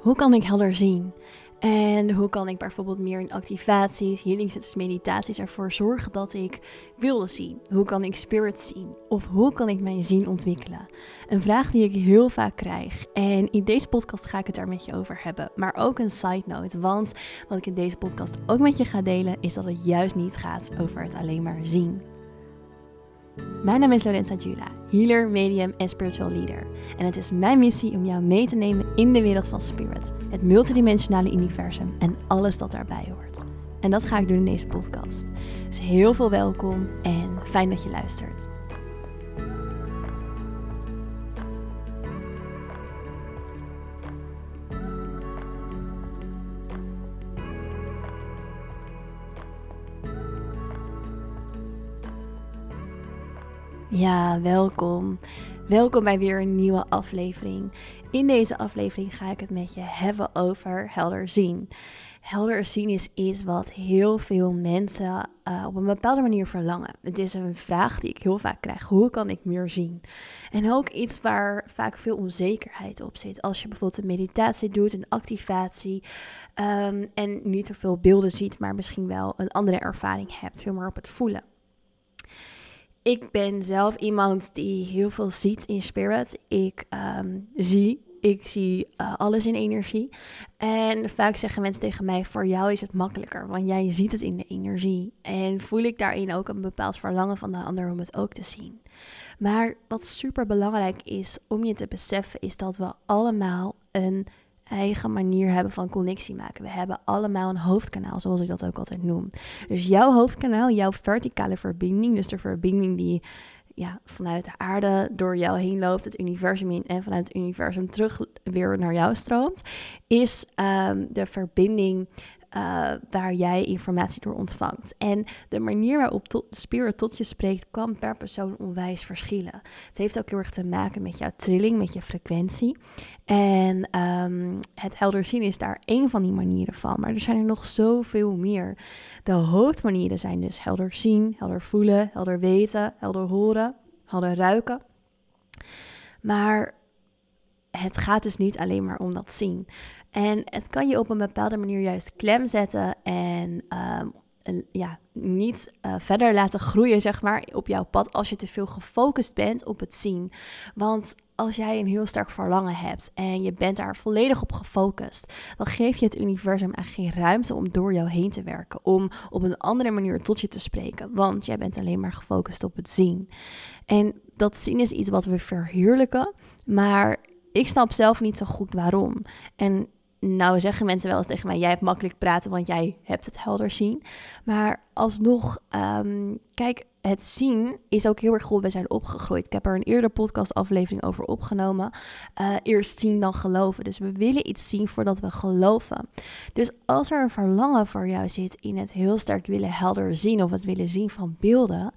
Hoe kan ik helder zien? En hoe kan ik bijvoorbeeld meer in activaties, healing sets, meditaties ervoor zorgen dat ik wilde zien? Hoe kan ik spirit zien? Of hoe kan ik mijn zien ontwikkelen? Een vraag die ik heel vaak krijg. En in deze podcast ga ik het daar met je over hebben. Maar ook een side note. Want wat ik in deze podcast ook met je ga delen, is dat het juist niet gaat over het alleen maar zien. Mijn naam is Lorenza Jula, healer, medium en spiritual leader. En het is mijn missie om jou mee te nemen in de wereld van spirit, het multidimensionale universum en alles dat daarbij hoort. En dat ga ik doen in deze podcast. Dus heel veel welkom en fijn dat je luistert. Ja, welkom. Welkom bij weer een nieuwe aflevering. In deze aflevering ga ik het met je hebben over helder zien. Helder zien is iets wat heel veel mensen uh, op een bepaalde manier verlangen. Het is een vraag die ik heel vaak krijg: hoe kan ik meer zien? En ook iets waar vaak veel onzekerheid op zit. Als je bijvoorbeeld een meditatie doet, een activatie, um, en niet zoveel beelden ziet, maar misschien wel een andere ervaring hebt, veel meer op het voelen ik ben zelf iemand die heel veel ziet in spirit. Ik um, zie, ik zie uh, alles in energie. En vaak zeggen mensen tegen mij: voor jou is het makkelijker, want jij ziet het in de energie. En voel ik daarin ook een bepaald verlangen van de ander om het ook te zien. Maar wat super belangrijk is om je te beseffen, is dat we allemaal een eigen manier hebben van connectie maken. We hebben allemaal een hoofdkanaal, zoals ik dat ook altijd noem. Dus jouw hoofdkanaal, jouw verticale verbinding, dus de verbinding die ja, vanuit de aarde door jou heen loopt, het universum in en vanuit het universum terug weer naar jou stroomt, is um, de verbinding uh, waar jij informatie door ontvangt. En de manier waarop tot, spirit tot je spreekt, kan per persoon onwijs verschillen. Het heeft ook heel erg te maken met jouw trilling, met je frequentie. En um, het helder zien is daar één van die manieren van. Maar er zijn er nog zoveel meer. De hoofdmanieren zijn dus helder zien, helder voelen, helder weten, helder horen, helder ruiken. Maar het gaat dus niet alleen maar om dat zien. En het kan je op een bepaalde manier juist klem zetten en um, ja, niet uh, verder laten groeien, zeg maar, op jouw pad als je te veel gefocust bent op het zien. Want als jij een heel sterk verlangen hebt en je bent daar volledig op gefocust, dan geef je het universum eigenlijk geen ruimte om door jou heen te werken, om op een andere manier tot je te spreken, want jij bent alleen maar gefocust op het zien. En dat zien is iets wat we verheerlijken, maar ik snap zelf niet zo goed waarom. En nou zeggen mensen wel eens tegen mij, jij hebt makkelijk praten, want jij hebt het helder zien. Maar alsnog, um, kijk, het zien is ook heel erg goed. We zijn opgegroeid. Ik heb er een eerder podcastaflevering over opgenomen. Uh, eerst zien dan geloven. Dus we willen iets zien voordat we geloven. Dus als er een verlangen voor jou zit in het heel sterk willen helder zien of het willen zien van beelden,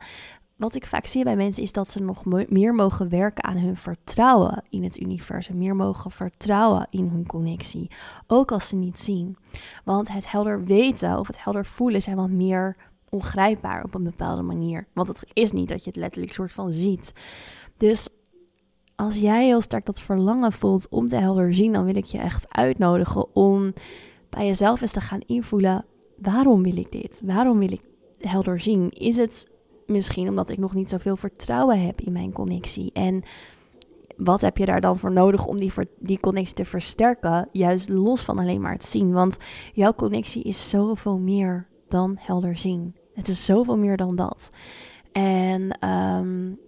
wat ik vaak zie bij mensen is dat ze nog meer mogen werken aan hun vertrouwen in het universum. Meer mogen vertrouwen in hun connectie. Ook als ze niet zien. Want het helder weten of het helder voelen zijn wat meer ongrijpbaar op een bepaalde manier. Want het is niet dat je het letterlijk soort van ziet. Dus als jij heel sterk dat verlangen voelt om te helder zien, dan wil ik je echt uitnodigen om bij jezelf eens te gaan invoelen: waarom wil ik dit? Waarom wil ik helder zien? Is het Misschien omdat ik nog niet zoveel vertrouwen heb in mijn connectie. En wat heb je daar dan voor nodig om die, die connectie te versterken? Juist los van alleen maar het zien. Want jouw connectie is zoveel meer dan helder zien. Het is zoveel meer dan dat. En um,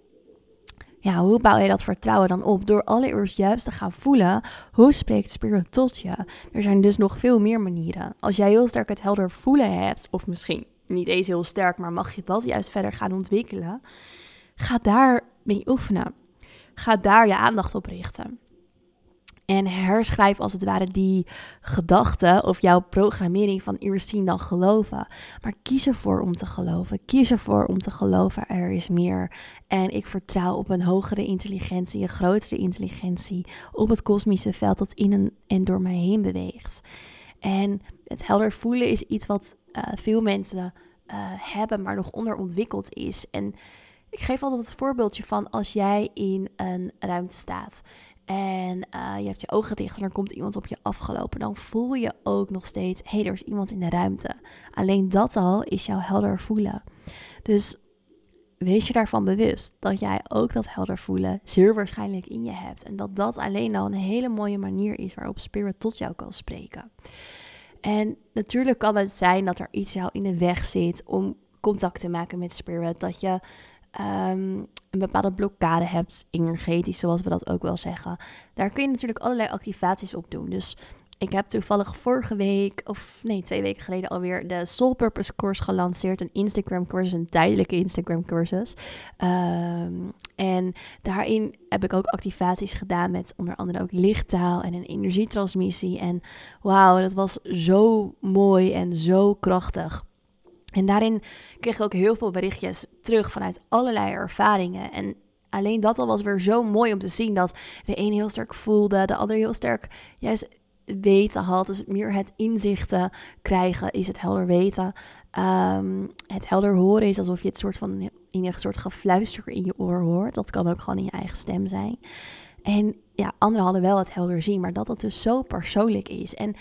ja, hoe bouw je dat vertrouwen dan op? Door allereerst juist te gaan voelen, hoe spreekt spirit tot je? Er zijn dus nog veel meer manieren. Als jij heel sterk het helder voelen hebt, of misschien niet eens heel sterk, maar mag je dat juist verder gaan ontwikkelen, ga daar mee oefenen. Ga daar je aandacht op richten. En herschrijf als het ware die gedachten of jouw programmering van eerst zien dan geloven. Maar kies ervoor om te geloven. Kies ervoor om te geloven er is meer. En ik vertrouw op een hogere intelligentie, een grotere intelligentie. Op het kosmische veld dat in en door mij heen beweegt. En het helder voelen is iets wat uh, veel mensen uh, hebben, maar nog onderontwikkeld is. En ik geef altijd het voorbeeldje van als jij in een ruimte staat en uh, je hebt je ogen dicht en er komt iemand op je afgelopen, dan voel je ook nog steeds, hé, hey, er is iemand in de ruimte. Alleen dat al is jouw helder voelen. Dus wees je daarvan bewust dat jij ook dat helder voelen zeer waarschijnlijk in je hebt. En dat dat alleen al een hele mooie manier is waarop Spirit tot jou kan spreken. En natuurlijk kan het zijn dat er iets jou in de weg zit om contact te maken met Spirit. Dat je um, een bepaalde blokkade hebt, energetisch, zoals we dat ook wel zeggen. Daar kun je natuurlijk allerlei activaties op doen. Dus ik heb toevallig vorige week, of nee, twee weken geleden alweer, de Soul Purpose Course gelanceerd. Een Instagram cursus, een tijdelijke Instagram cursus. Ehm, en daarin heb ik ook activaties gedaan met onder andere ook lichttaal en een energietransmissie. En wauw, dat was zo mooi en zo krachtig. En daarin kreeg ik ook heel veel berichtjes terug vanuit allerlei ervaringen. En alleen dat al was weer zo mooi om te zien dat de een heel sterk voelde, de ander heel sterk juist weten had. Dus meer het inzichten krijgen is het helder weten. Ehm, het helder horen is alsof je het soort van in een soort gefluister in je oor hoort. Dat kan ook gewoon in je eigen stem zijn. En ja, anderen hadden wel het helder zien, maar dat het dus zo persoonlijk is. En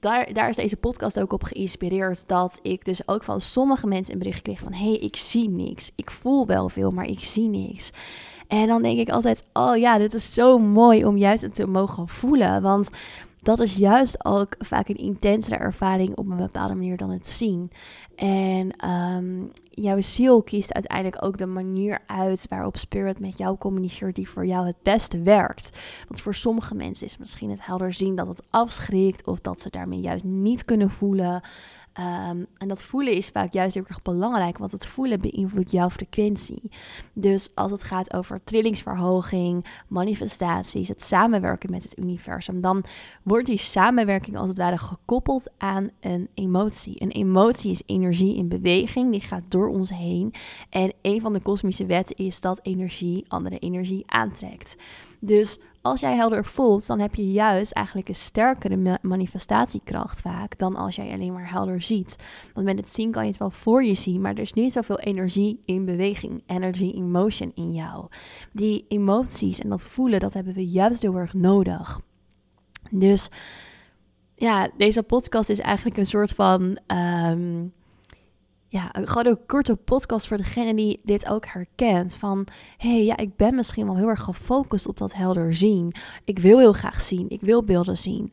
daar, daar is deze podcast ook op geïnspireerd. Dat ik dus ook van sommige mensen een bericht kreeg van... hé, hey, ik zie niks. Ik voel wel veel, maar ik zie niks. En dan denk ik altijd, oh ja, dit is zo mooi om juist het te mogen voelen. Want dat is juist ook vaak een intensere ervaring op een bepaalde manier dan het zien. En um, jouw ziel kiest uiteindelijk ook de manier uit waarop Spirit met jou communiceert die voor jou het beste werkt. Want voor sommige mensen is misschien het helder zien dat het afschrikt of dat ze daarmee juist niet kunnen voelen. Ehm, en dat voelen is vaak juist heel erg belangrijk, want het voelen beïnvloedt jouw frequentie. Dus als het gaat over trillingsverhoging, manifestaties, het samenwerken met het universum, dan wordt die samenwerking als het ware gekoppeld aan een emotie. Een emotie is energie in beweging, die gaat door ons heen. En een van de kosmische wetten is dat energie andere energie aantrekt. Dus als jij helder voelt, dan heb je juist eigenlijk een sterkere manifestatiekracht vaak dan als jij alleen maar helder ziet. Want met het zien kan je het wel voor je zien, maar er is niet zoveel energie in beweging, energy in motion in jou. Die emoties en dat voelen, dat hebben we juist heel erg nodig. Dus ja, deze podcast is eigenlijk een soort van. Ehm, ja, gewoon een korte podcast voor degene die dit ook herkent. Van, hé, hey, ja, ik ben misschien wel heel erg gefocust op dat helder zien. Ik wil heel graag zien, ik wil beelden zien.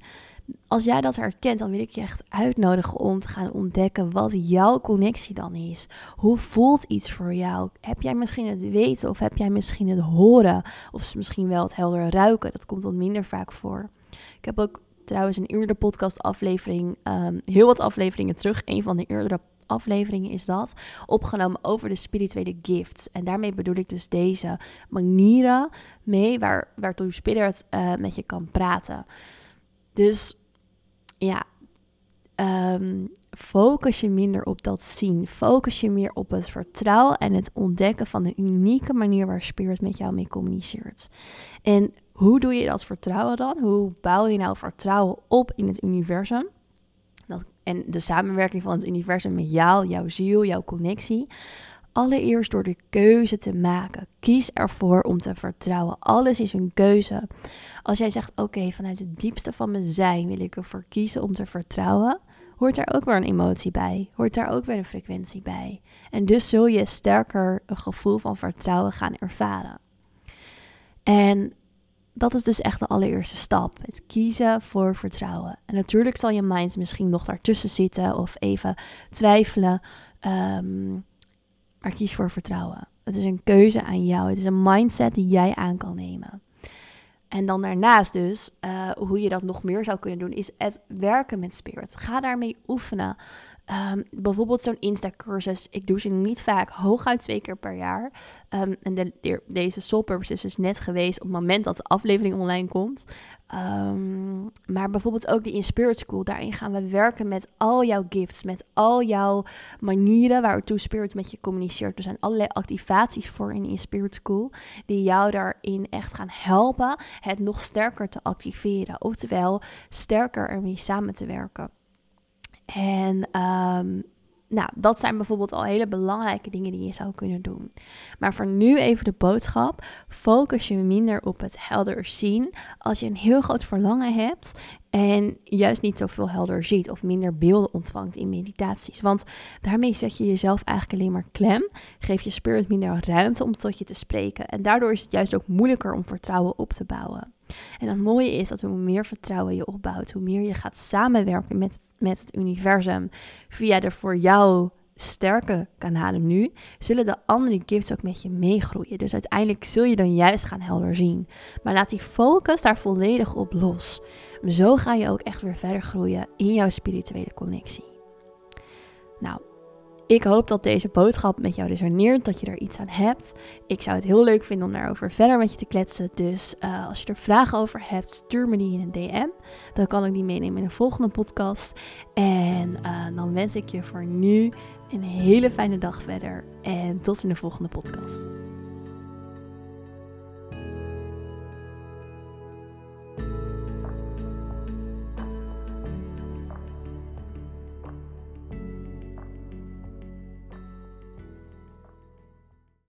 Als jij dat herkent, dan wil ik je echt uitnodigen om te gaan ontdekken wat jouw connectie dan is. Hoe voelt iets voor jou? Heb jij misschien het weten of heb jij misschien het horen? Of misschien wel het helder ruiken? Dat komt wat minder vaak voor. Ik heb ook trouwens een eerdere podcast aflevering, um, heel wat afleveringen terug. Een van de eerdere afleveringen is dat, opgenomen over de spirituele gifts. En daarmee bedoel ik dus deze manieren mee waar, waartoe Spirit uh, met je kan praten. Dus ja, um, focus je minder op dat zien. Focus je meer op het vertrouwen en het ontdekken van de unieke manier waar Spirit met jou mee communiceert. En hoe doe je dat vertrouwen dan? Hoe bouw je nou vertrouwen op in het universum? En de samenwerking van het universum met jou, jouw ziel, jouw connectie. Allereerst door de keuze te maken. Kies ervoor om te vertrouwen. Alles is een keuze. Als jij zegt: Oké, vanuit het diepste van mijn zijn wil ik ervoor kiezen om te vertrouwen, hoort daar ook weer een emotie bij. Hoort daar ook weer een frequentie bij. En dus zul je sterker een gevoel van vertrouwen gaan ervaren. En dat is dus echt de allereerste stap. Het kiezen voor vertrouwen. En natuurlijk zal je mind misschien nog daartussen zitten of even twijfelen. Um, maar kies voor vertrouwen. Het is een keuze aan jou. Het is een mindset die jij aan kan nemen. En dan daarnaast dus, uh, hoe je dat nog meer zou kunnen doen, is het werken met spirit. Ga daarmee oefenen. Um, bijvoorbeeld zo'n Insta-cursus. Ik doe ze niet vaak, hooguit twee keer per jaar. Um, en de, deze Soul Purpose is dus net geweest op het moment dat de aflevering online komt. Um, maar bijvoorbeeld ook die In Spirit School. Daarin gaan we werken met al jouw gifts, met al jouw manieren waartoe Spirit met je communiceert. Er zijn allerlei activaties voor in In Spirit School die jou daarin echt gaan helpen het nog sterker te activeren. Oftewel, sterker ermee samen te werken. En um, Nou, dat zijn bijvoorbeeld al hele belangrijke dingen die je zou kunnen doen. Maar voor nu even de boodschap: focus je minder op het helder zien. Als je een heel groot verlangen hebt en juist niet zoveel helder ziet of minder beelden ontvangt in meditaties. Want daarmee zet je jezelf eigenlijk alleen maar klem. Geef je spirit minder ruimte om tot je te spreken. En daardoor is het juist ook moeilijker om vertrouwen op te bouwen. En het mooie is dat hoe meer vertrouwen je opbouwt, hoe meer je gaat samenwerken met, met het universum via de voor jou sterke kanalen nu, zullen de andere gifts ook met je meegroeien. Dus uiteindelijk zul je dan juist gaan helder zien. Maar laat die focus daar volledig op los. Zo ga je ook echt weer verder groeien in jouw spirituele connectie. Nou, ik hoop dat deze boodschap met jou resoneert, dat je er iets aan hebt. Ik zou het heel leuk vinden om daarover verder met je te kletsen. Dus uh, als je er vragen over hebt, stuur me die in een DM. Dan kan ik die meenemen in een volgende podcast. En uh, dan wens ik je voor nu een hele fijne dag verder. En tot in de volgende podcast.